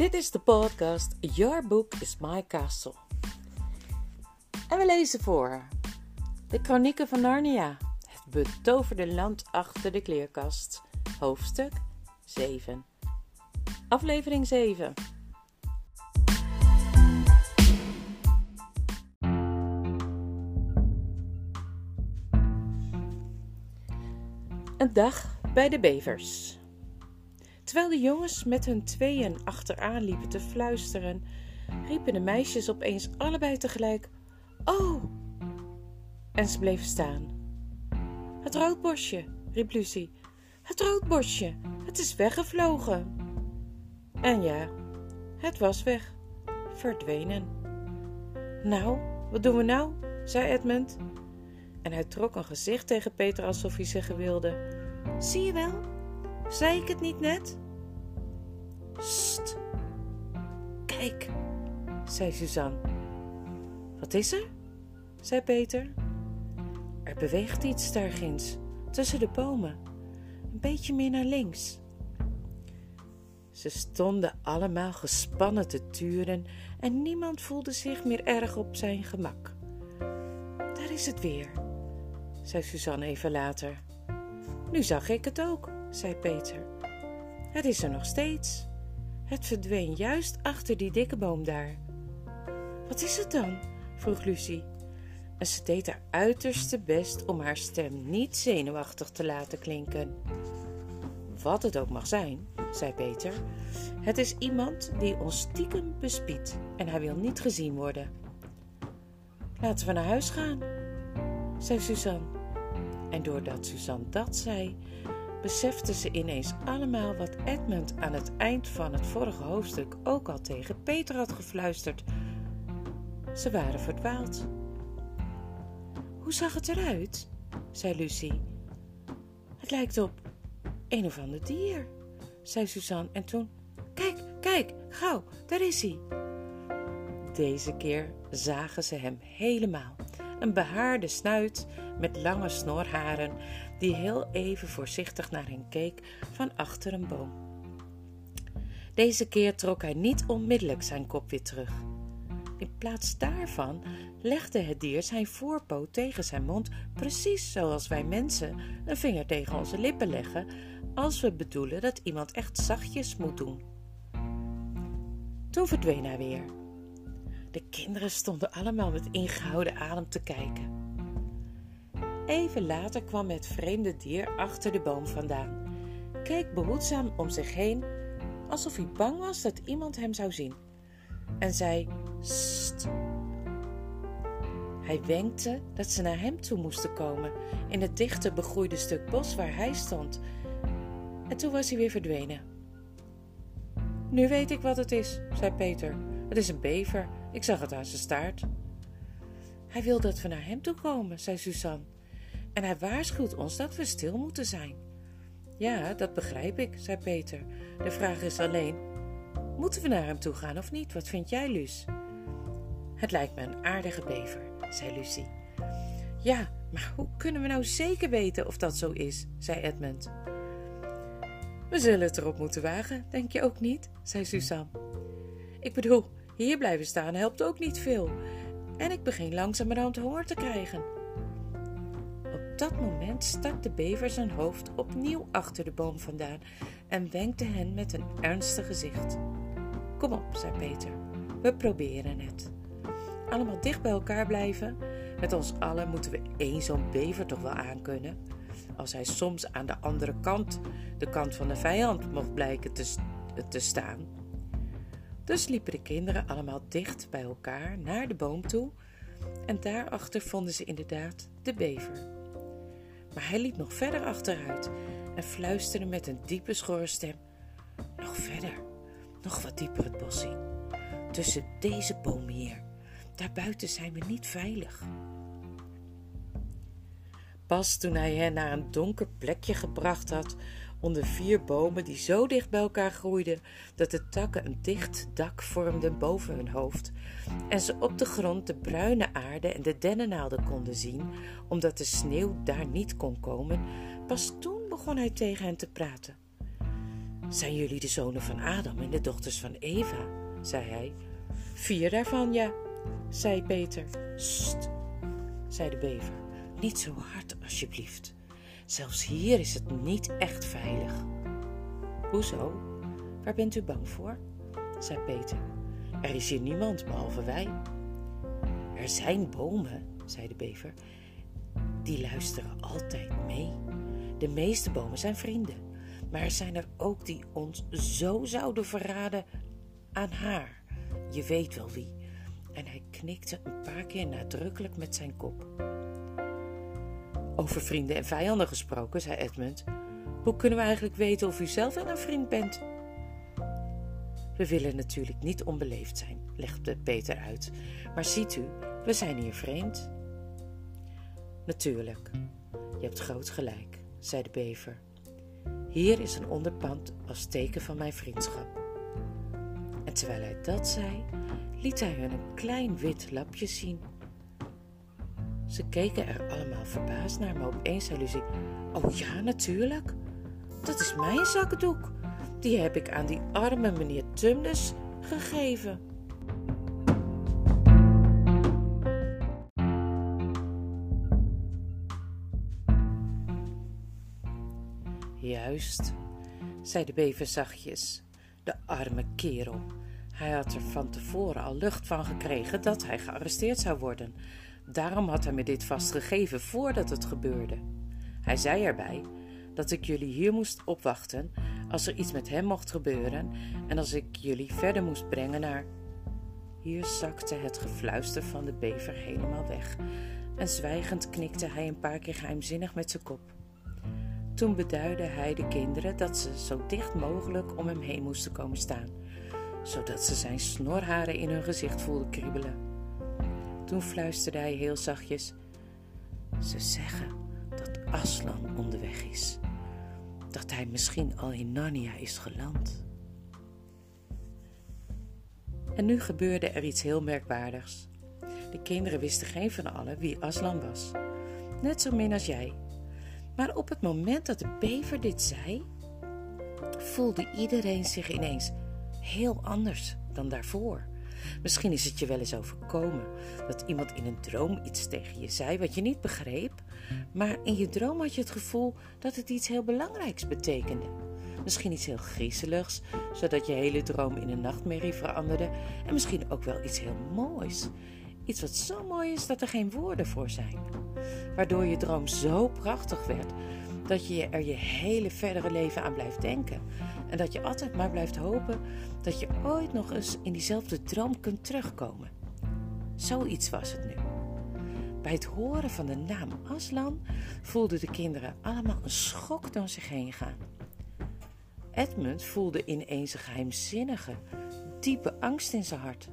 Dit is de podcast Your Book is My Castle. En we lezen voor De Chronieken van Narnia, het betoverde land achter de kleerkast, hoofdstuk 7. Aflevering 7. Een dag bij de bevers. Terwijl de jongens met hun tweeën achteraan liepen te fluisteren, riepen de meisjes opeens allebei tegelijk: Oh! En ze bleven staan. Het roodbosje, riep Lucie. Het roodbosje, het is weggevlogen. En ja, het was weg, verdwenen. Nou, wat doen we nou? zei Edmund. En hij trok een gezicht tegen Peter alsof hij zeggen wilde: Zie je wel? Zei ik het niet net? Sst. Kijk, zei Suzanne. Wat is er? zei Peter. Er beweegt iets daarginds, tussen de bomen, een beetje meer naar links. Ze stonden allemaal gespannen te turen en niemand voelde zich meer erg op zijn gemak. Daar is het weer, zei Suzanne even later. Nu zag ik het ook, zei Peter. Het is er nog steeds. Het verdween juist achter die dikke boom daar. Wat is het dan? vroeg Lucie. En ze deed haar uiterste best om haar stem niet zenuwachtig te laten klinken. Wat het ook mag zijn, zei Peter. Het is iemand die ons stiekem bespiedt en hij wil niet gezien worden. Laten we naar huis gaan, zei Suzanne. En doordat Suzanne dat zei, beseften ze ineens allemaal wat Edmund aan het eind van het vorige hoofdstuk ook al tegen Peter had gefluisterd. Ze waren verdwaald. Hoe zag het eruit? zei Lucie. Het lijkt op een of ander dier, zei Suzanne en toen. Kijk, kijk, gauw, daar is hij. Deze keer zagen ze hem helemaal. Een behaarde snuit met lange snorharen die heel even voorzichtig naar hen keek van achter een boom. Deze keer trok hij niet onmiddellijk zijn kop weer terug. In plaats daarvan legde het dier zijn voorpoot tegen zijn mond, precies zoals wij mensen een vinger tegen onze lippen leggen als we bedoelen dat iemand echt zachtjes moet doen. Toen verdween hij weer. De kinderen stonden allemaal met ingehouden adem te kijken. Even later kwam het vreemde dier achter de boom vandaan, keek behoedzaam om zich heen, alsof hij bang was dat iemand hem zou zien, en zei: Sst. Hij wenkte dat ze naar hem toe moesten komen, in het dichte begroeide stuk bos waar hij stond, en toen was hij weer verdwenen. Nu weet ik wat het is, zei Peter. Het is een bever. Ik zag het aan zijn staart. Hij wil dat we naar hem toe komen, zei Suzanne. En hij waarschuwt ons dat we stil moeten zijn. Ja, dat begrijp ik, zei Peter. De vraag is alleen: moeten we naar hem toe gaan of niet? Wat vind jij, Luus? Het lijkt me een aardige bever, zei Lucie. Ja, maar hoe kunnen we nou zeker weten of dat zo is? zei Edmund. We zullen het erop moeten wagen, denk je ook niet? zei Suzanne. Ik bedoel, hier blijven staan helpt ook niet veel. En ik begin langzamerhand honger te krijgen dat moment stak de bever zijn hoofd opnieuw achter de boom vandaan en wenkte hen met een ernstig gezicht. Kom op, zei Peter, we proberen het. Allemaal dicht bij elkaar blijven. Met ons allen moeten we één zo'n bever toch wel aankunnen. Als hij soms aan de andere kant, de kant van de vijand, mocht blijken te, te staan. Dus liepen de kinderen allemaal dicht bij elkaar naar de boom toe. En daarachter vonden ze inderdaad de bever. Maar hij liep nog verder achteruit en fluisterde met een diepe schorre stem: Nog verder, nog wat dieper het bos in. Tussen deze bomen hier. Daarbuiten zijn we niet veilig. Pas toen hij hen naar een donker plekje gebracht had, onder vier bomen die zo dicht bij elkaar groeiden dat de takken een dicht dak vormden boven hun hoofd en ze op de grond de bruine aarde en de dennennaalden konden zien, omdat de sneeuw daar niet kon komen, pas toen begon hij tegen hen te praten. Zijn jullie de zonen van Adam en de dochters van Eva? zei hij. Vier daarvan, ja, zei Peter. Sst, zei de bever. Niet zo hard, alsjeblieft. Zelfs hier is het niet echt veilig. Hoezo? Waar bent u bang voor? zei Peter. Er is hier niemand behalve wij. Er zijn bomen, zei de bever. Die luisteren altijd mee. De meeste bomen zijn vrienden, maar er zijn er ook die ons zo zouden verraden aan haar. Je weet wel wie. En hij knikte een paar keer nadrukkelijk met zijn kop. Over vrienden en vijanden gesproken, zei Edmund. Hoe kunnen we eigenlijk weten of u zelf wel een vriend bent? We willen natuurlijk niet onbeleefd zijn, legde Peter uit. Maar ziet u, we zijn hier vreemd. Natuurlijk, je hebt groot gelijk, zei de bever. Hier is een onderpand als teken van mijn vriendschap. En terwijl hij dat zei, liet hij hun een klein wit lapje zien. Ze keken er allemaal verbaasd naar, maar opeens zei Lucie: Oh ja, natuurlijk. Dat is mijn zakdoek. Die heb ik aan die arme meneer Tumnus gegeven. Juist, zei de bever zachtjes. De arme kerel. Hij had er van tevoren al lucht van gekregen dat hij gearresteerd zou worden. Daarom had hij me dit vastgegeven voordat het gebeurde. Hij zei erbij dat ik jullie hier moest opwachten als er iets met hem mocht gebeuren en als ik jullie verder moest brengen naar. Hier zakte het gefluister van de bever helemaal weg en zwijgend knikte hij een paar keer geheimzinnig met zijn kop. Toen beduidde hij de kinderen dat ze zo dicht mogelijk om hem heen moesten komen staan, zodat ze zijn snorharen in hun gezicht voelden kriebelen. Toen fluisterde hij heel zachtjes: Ze zeggen dat Aslan onderweg is, dat hij misschien al in Narnia is geland. En nu gebeurde er iets heel merkwaardigs. De kinderen wisten geen van allen wie Aslan was, net zo min als jij. Maar op het moment dat de bever dit zei, voelde iedereen zich ineens heel anders dan daarvoor. Misschien is het je wel eens overkomen dat iemand in een droom iets tegen je zei wat je niet begreep, maar in je droom had je het gevoel dat het iets heel belangrijks betekende. Misschien iets heel griezeligs, zodat je hele droom in een nachtmerrie veranderde, en misschien ook wel iets heel moois. Iets wat zo mooi is dat er geen woorden voor zijn. Waardoor je droom zo prachtig werd dat je er je hele verdere leven aan blijft denken. En dat je altijd maar blijft hopen dat je ooit nog eens in diezelfde droom kunt terugkomen. Zoiets was het nu. Bij het horen van de naam Aslan voelden de kinderen allemaal een schok door zich heen gaan. Edmund voelde ineens een geheimzinnige, diepe angst in zijn hart.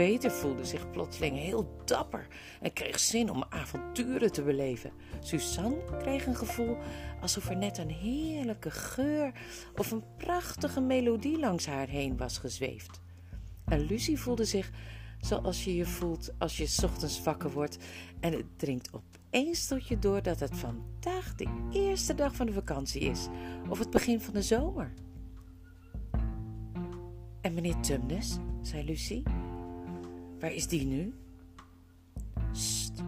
Peter voelde zich plotseling heel dapper en kreeg zin om avonturen te beleven. Suzanne kreeg een gevoel alsof er net een heerlijke geur of een prachtige melodie langs haar heen was gezweefd. En Lucie voelde zich zoals je je voelt als je ochtends wakker wordt en het dringt opeens tot je door dat het vandaag de eerste dag van de vakantie is of het begin van de zomer. En meneer Tumnes, zei Lucie, Waar is die nu? Sst,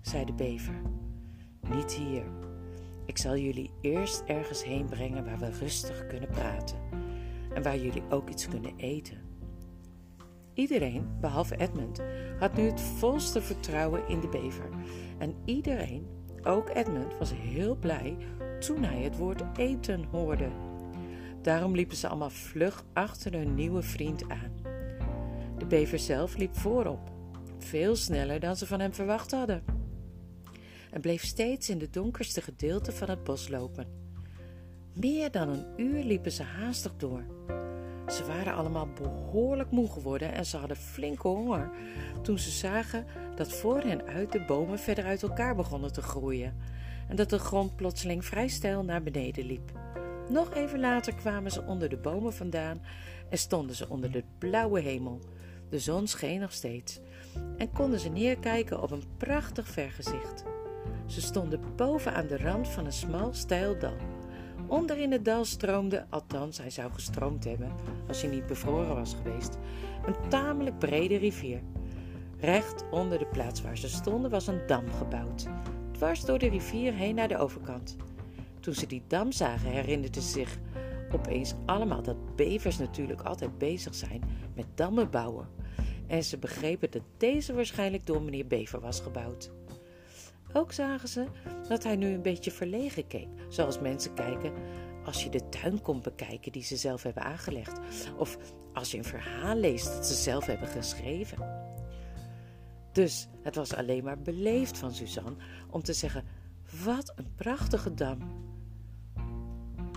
zei de bever. Niet hier. Ik zal jullie eerst ergens heen brengen waar we rustig kunnen praten en waar jullie ook iets kunnen eten. Iedereen, behalve Edmund, had nu het volste vertrouwen in de bever. En iedereen, ook Edmund, was heel blij toen hij het woord eten hoorde. Daarom liepen ze allemaal vlug achter hun nieuwe vriend aan. De bever zelf liep voorop, veel sneller dan ze van hem verwacht hadden, en bleef steeds in de donkerste gedeelte van het bos lopen. Meer dan een uur liepen ze haastig door. Ze waren allemaal behoorlijk moe geworden en ze hadden flinke honger toen ze zagen dat voor hen uit de bomen verder uit elkaar begonnen te groeien en dat de grond plotseling vrij steil naar beneden liep. Nog even later kwamen ze onder de bomen vandaan en stonden ze onder de blauwe hemel, de zon scheen nog steeds en konden ze neerkijken op een prachtig vergezicht. Ze stonden boven aan de rand van een smal steil dal. onder in het dal stroomde, althans hij zou gestroomd hebben als hij niet bevroren was geweest, een tamelijk brede rivier. Recht onder de plaats waar ze stonden was een dam gebouwd, dwars door de rivier heen naar de overkant. Toen ze die dam zagen, herinnerden ze zich opeens allemaal dat bevers natuurlijk altijd bezig zijn met dammen bouwen. En ze begrepen dat deze waarschijnlijk door meneer Bever was gebouwd. Ook zagen ze dat hij nu een beetje verlegen keek, zoals mensen kijken als je de tuin komt bekijken die ze zelf hebben aangelegd, of als je een verhaal leest dat ze zelf hebben geschreven. Dus het was alleen maar beleefd van Suzanne om te zeggen: Wat een prachtige dam.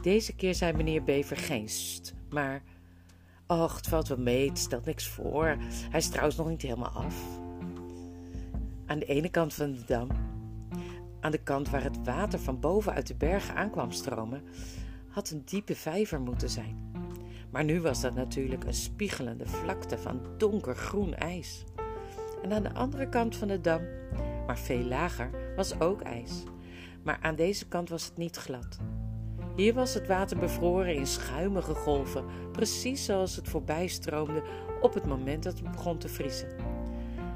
Deze keer zei meneer Bever geen st, maar. Och, het valt wel mee, het stelt niks voor. Hij is trouwens nog niet helemaal af. Aan de ene kant van de dam aan de kant waar het water van boven uit de bergen aankwam stromen, had een diepe vijver moeten zijn. Maar nu was dat natuurlijk een spiegelende vlakte van donkergroen ijs. En aan de andere kant van de dam, maar veel lager, was ook ijs. Maar aan deze kant was het niet glad. Hier was het water bevroren in schuimige golven, precies zoals het voorbij stroomde op het moment dat het begon te vriezen.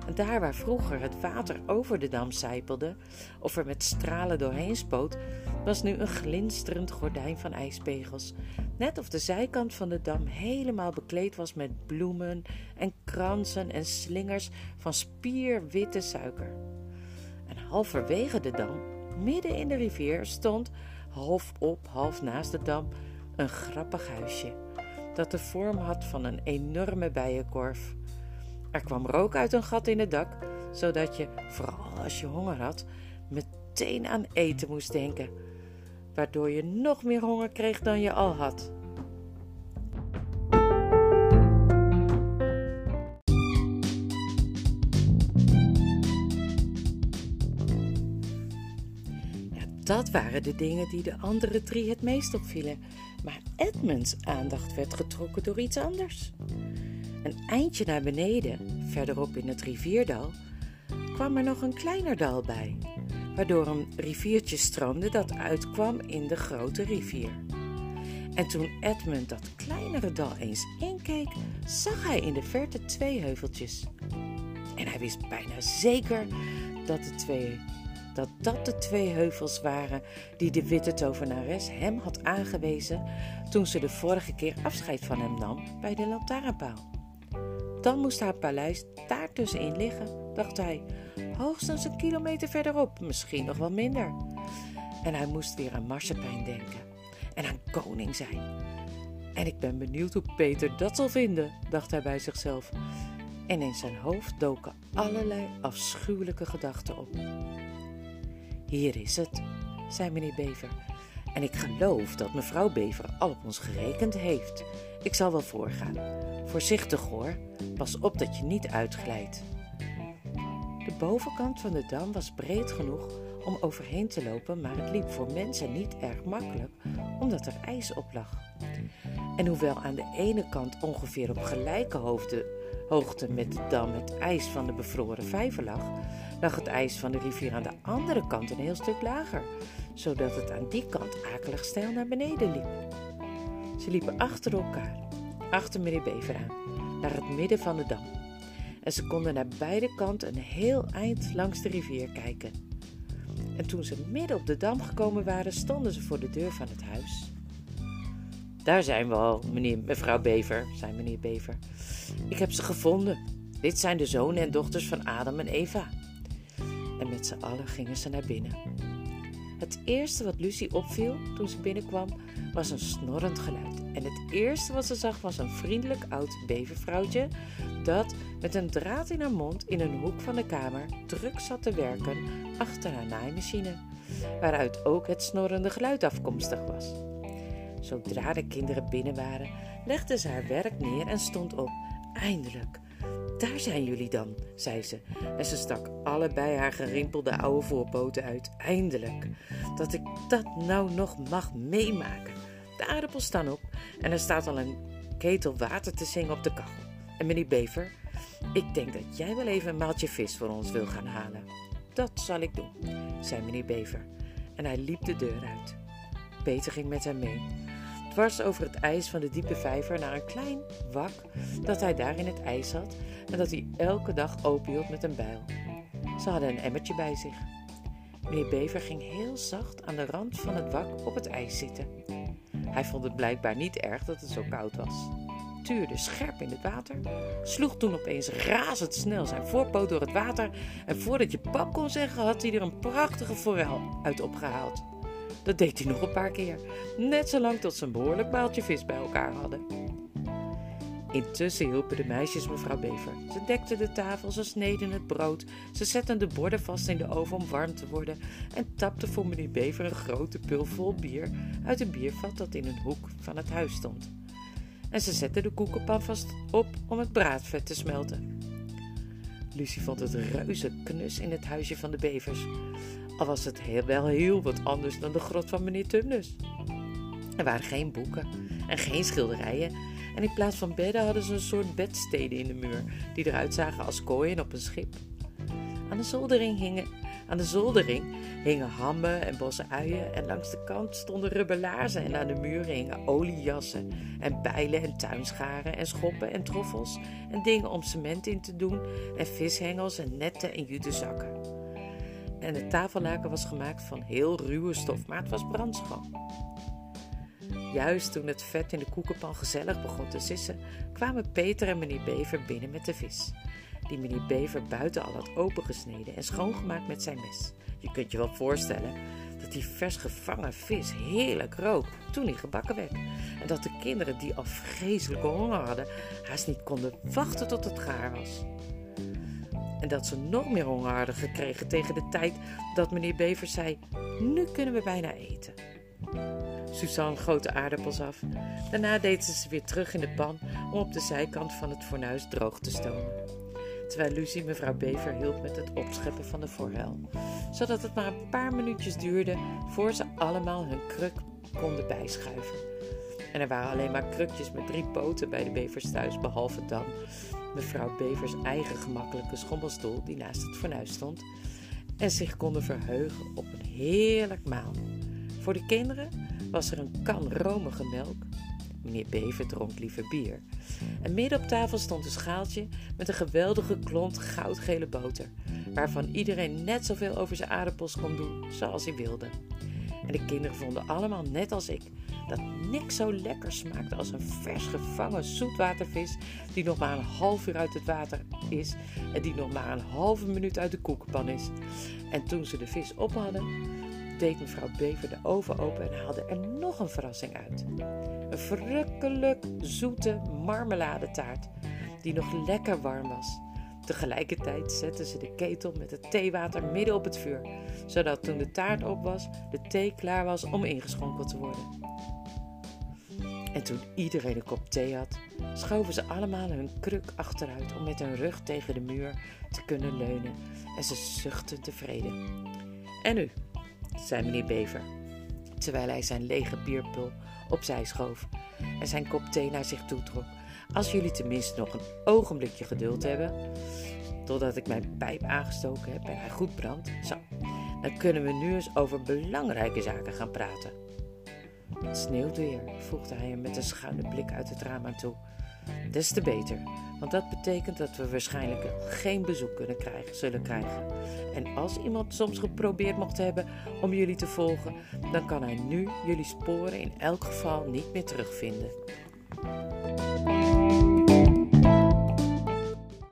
En daar waar vroeger het water over de dam sijpelde, of er met stralen doorheen spoot, was nu een glinsterend gordijn van ijspegels, net of de zijkant van de dam helemaal bekleed was met bloemen en kransen en slingers van spierwitte suiker. En halverwege de dam, midden in de rivier, stond, half op, half naast de dam, een grappig huisje, dat de vorm had van een enorme bijenkorf. Er kwam rook uit een gat in het dak, zodat je, vooral als je honger had, meteen aan eten moest denken, waardoor je nog meer honger kreeg dan je al had. Dat waren de dingen die de andere drie het meest opvielen, maar Edmunds aandacht werd getrokken door iets anders. Een eindje naar beneden, verderop in het rivierdal, kwam er nog een kleiner dal bij, waardoor een riviertje stroomde dat uitkwam in de grote rivier. En toen Edmund dat kleinere dal eens inkeek, zag hij in de verte twee heuveltjes. En hij wist bijna zeker dat, de twee, dat dat de twee heuvels waren die de witte tovenares hem had aangewezen toen ze de vorige keer afscheid van hem nam bij de lantaarnpaal. Dan moest haar paleis daar tussenin liggen, dacht hij. Hoogstens een kilometer verderop, misschien nog wel minder. En hij moest weer aan Marsepein denken en aan koning zijn. En ik ben benieuwd hoe Peter dat zal vinden, dacht hij bij zichzelf. En in zijn hoofd doken allerlei afschuwelijke gedachten op. Hier is het, zei meneer Bever. En ik geloof dat mevrouw Bever al op ons gerekend heeft. Ik zal wel voorgaan. Voorzichtig hoor, pas op dat je niet uitglijdt. De bovenkant van de dam was breed genoeg om overheen te lopen, maar het liep voor mensen niet erg makkelijk omdat er ijs op lag. En hoewel aan de ene kant ongeveer op gelijke hoogte met de dam het ijs van de bevroren vijver lag, lag het ijs van de rivier aan de andere kant een heel stuk lager, zodat het aan die kant akelig steil naar beneden liep. Ze liepen achter elkaar, achter meneer Bever aan, naar het midden van de dam. En ze konden naar beide kanten een heel eind langs de rivier kijken. En toen ze midden op de dam gekomen waren, stonden ze voor de deur van het huis. Daar zijn we al, meneer, mevrouw Bever, zei meneer Bever. Ik heb ze gevonden. Dit zijn de zonen en dochters van Adam en Eva. En met z'n allen gingen ze naar binnen. Het eerste wat Lucie opviel toen ze binnenkwam, was een snorrend geluid. En het eerste wat ze zag was een vriendelijk oud bevervrouwtje dat met een draad in haar mond in een hoek van de kamer druk zat te werken achter haar naaimachine, waaruit ook het snorrende geluid afkomstig was. Zodra de kinderen binnen waren, legde ze haar werk neer en stond op. Eindelijk, daar zijn jullie dan, zei ze. En ze stak allebei haar gerimpelde oude voorpoten uit. Eindelijk, dat ik dat nou nog mag meemaken. De aardappels staan op en er staat al een ketel water te zingen op de kachel. En meneer Bever, ik denk dat jij wel even een maaltje vis voor ons wil gaan halen. Dat zal ik doen, zei meneer Bever. En hij liep de deur uit. Peter ging met hem mee. Dwars over het ijs van de diepe vijver naar een klein wak dat hij daar in het ijs had en dat hij elke dag openhield met een bijl. Ze hadden een emmertje bij zich. Meneer Bever ging heel zacht aan de rand van het wak op het ijs zitten. Hij vond het blijkbaar niet erg dat het zo koud was. Tuurde scherp in het water, sloeg toen opeens razendsnel zijn voorpoot door het water en voordat je pap kon zeggen had hij er een prachtige forel uit opgehaald. Dat deed hij nog een paar keer, net zolang tot ze een behoorlijk paaltje vis bij elkaar hadden. Intussen hielpen de meisjes mevrouw Bever. Ze dekten de tafel, ze sneden het brood, ze zetten de borden vast in de oven om warm te worden en tapten voor meneer Bever een grote pul vol bier uit een biervat dat in een hoek van het huis stond. En ze zetten de koekenpan vast op om het braadvet te smelten. Lucie vond het reuze knus in het huisje van de bevers, al was het heel, wel heel wat anders dan de grot van meneer Tumnus. Er waren geen boeken en geen schilderijen en in plaats van bedden hadden ze een soort bedsteden in de muur, die eruit zagen als kooien op een schip. Aan de zoldering hingen, aan de zoldering hingen hammen en bossen uien en langs de kant stonden rubberlaarzen en aan de muren hingen oliejassen en bijlen en tuinscharen en schoppen en troffels en dingen om cement in te doen en vishengels en netten en jutezakken. En het tafellaken was gemaakt van heel ruwe stof, maar het was brandschoon. Juist toen het vet in de koekenpan gezellig begon te sissen, kwamen Peter en meneer Bever binnen met de vis. Die meneer Bever buiten al had opengesneden en schoongemaakt met zijn mes. Je kunt je wel voorstellen dat die vers gevangen vis heerlijk rook toen hij gebakken werd. En dat de kinderen die al vreselijke honger hadden, haast niet konden wachten tot het gaar was. En dat ze nog meer honger hadden gekregen tegen de tijd dat meneer Bever zei: Nu kunnen we bijna eten. Suzanne goot de aardappels af. Daarna deed ze ze weer terug in de pan om op de zijkant van het fornuis droog te stomen. Terwijl Lucie mevrouw Bever hielp met het opscheppen van de forel, zodat het maar een paar minuutjes duurde voor ze allemaal hun kruk konden bijschuiven. En er waren alleen maar krukjes met drie poten bij de Bevers thuis, behalve dan mevrouw Bevers eigen gemakkelijke schommelstoel die naast het fornuis stond en zich konden verheugen op een heerlijk maal. Voor de kinderen was er een kan romige melk. Meneer Bever dronk liever bier. En midden op tafel stond een schaaltje met een geweldige klont goudgele boter, waarvan iedereen net zoveel over zijn aardappels kon doen zoals hij wilde. En de kinderen vonden allemaal net als ik dat niks zo lekker smaakte als een vers gevangen zoetwatervis die nog maar een half uur uit het water is en die nog maar een halve minuut uit de koekenpan is. En toen ze de vis op hadden, deed mevrouw Bever de oven open en haalde er nog een verrassing uit. Een verrukkelijk zoete marmeladetaart die nog lekker warm was. Tegelijkertijd zette ze de ketel met het theewater midden op het vuur, zodat toen de taart op was, de thee klaar was om ingeschonken te worden. En toen iedereen een kop thee had, schoven ze allemaal hun kruk achteruit om met hun rug tegen de muur te kunnen leunen en ze zuchtten tevreden. En nu, zei meneer Bever, terwijl hij zijn lege bierpul opzij schoof en zijn kop thee naar zich toe trok. Als jullie tenminste nog een ogenblikje geduld hebben, totdat ik mijn pijp aangestoken heb en hij goed brandt, zo, dan kunnen we nu eens over belangrijke zaken gaan praten. Het sneeuwt weer, voegde hij hem met een schuine blik uit het raam aan toe. Des te beter, want dat betekent dat we waarschijnlijk geen bezoek kunnen krijgen, zullen krijgen. En als iemand soms geprobeerd mocht hebben om jullie te volgen, dan kan hij nu jullie sporen in elk geval niet meer terugvinden.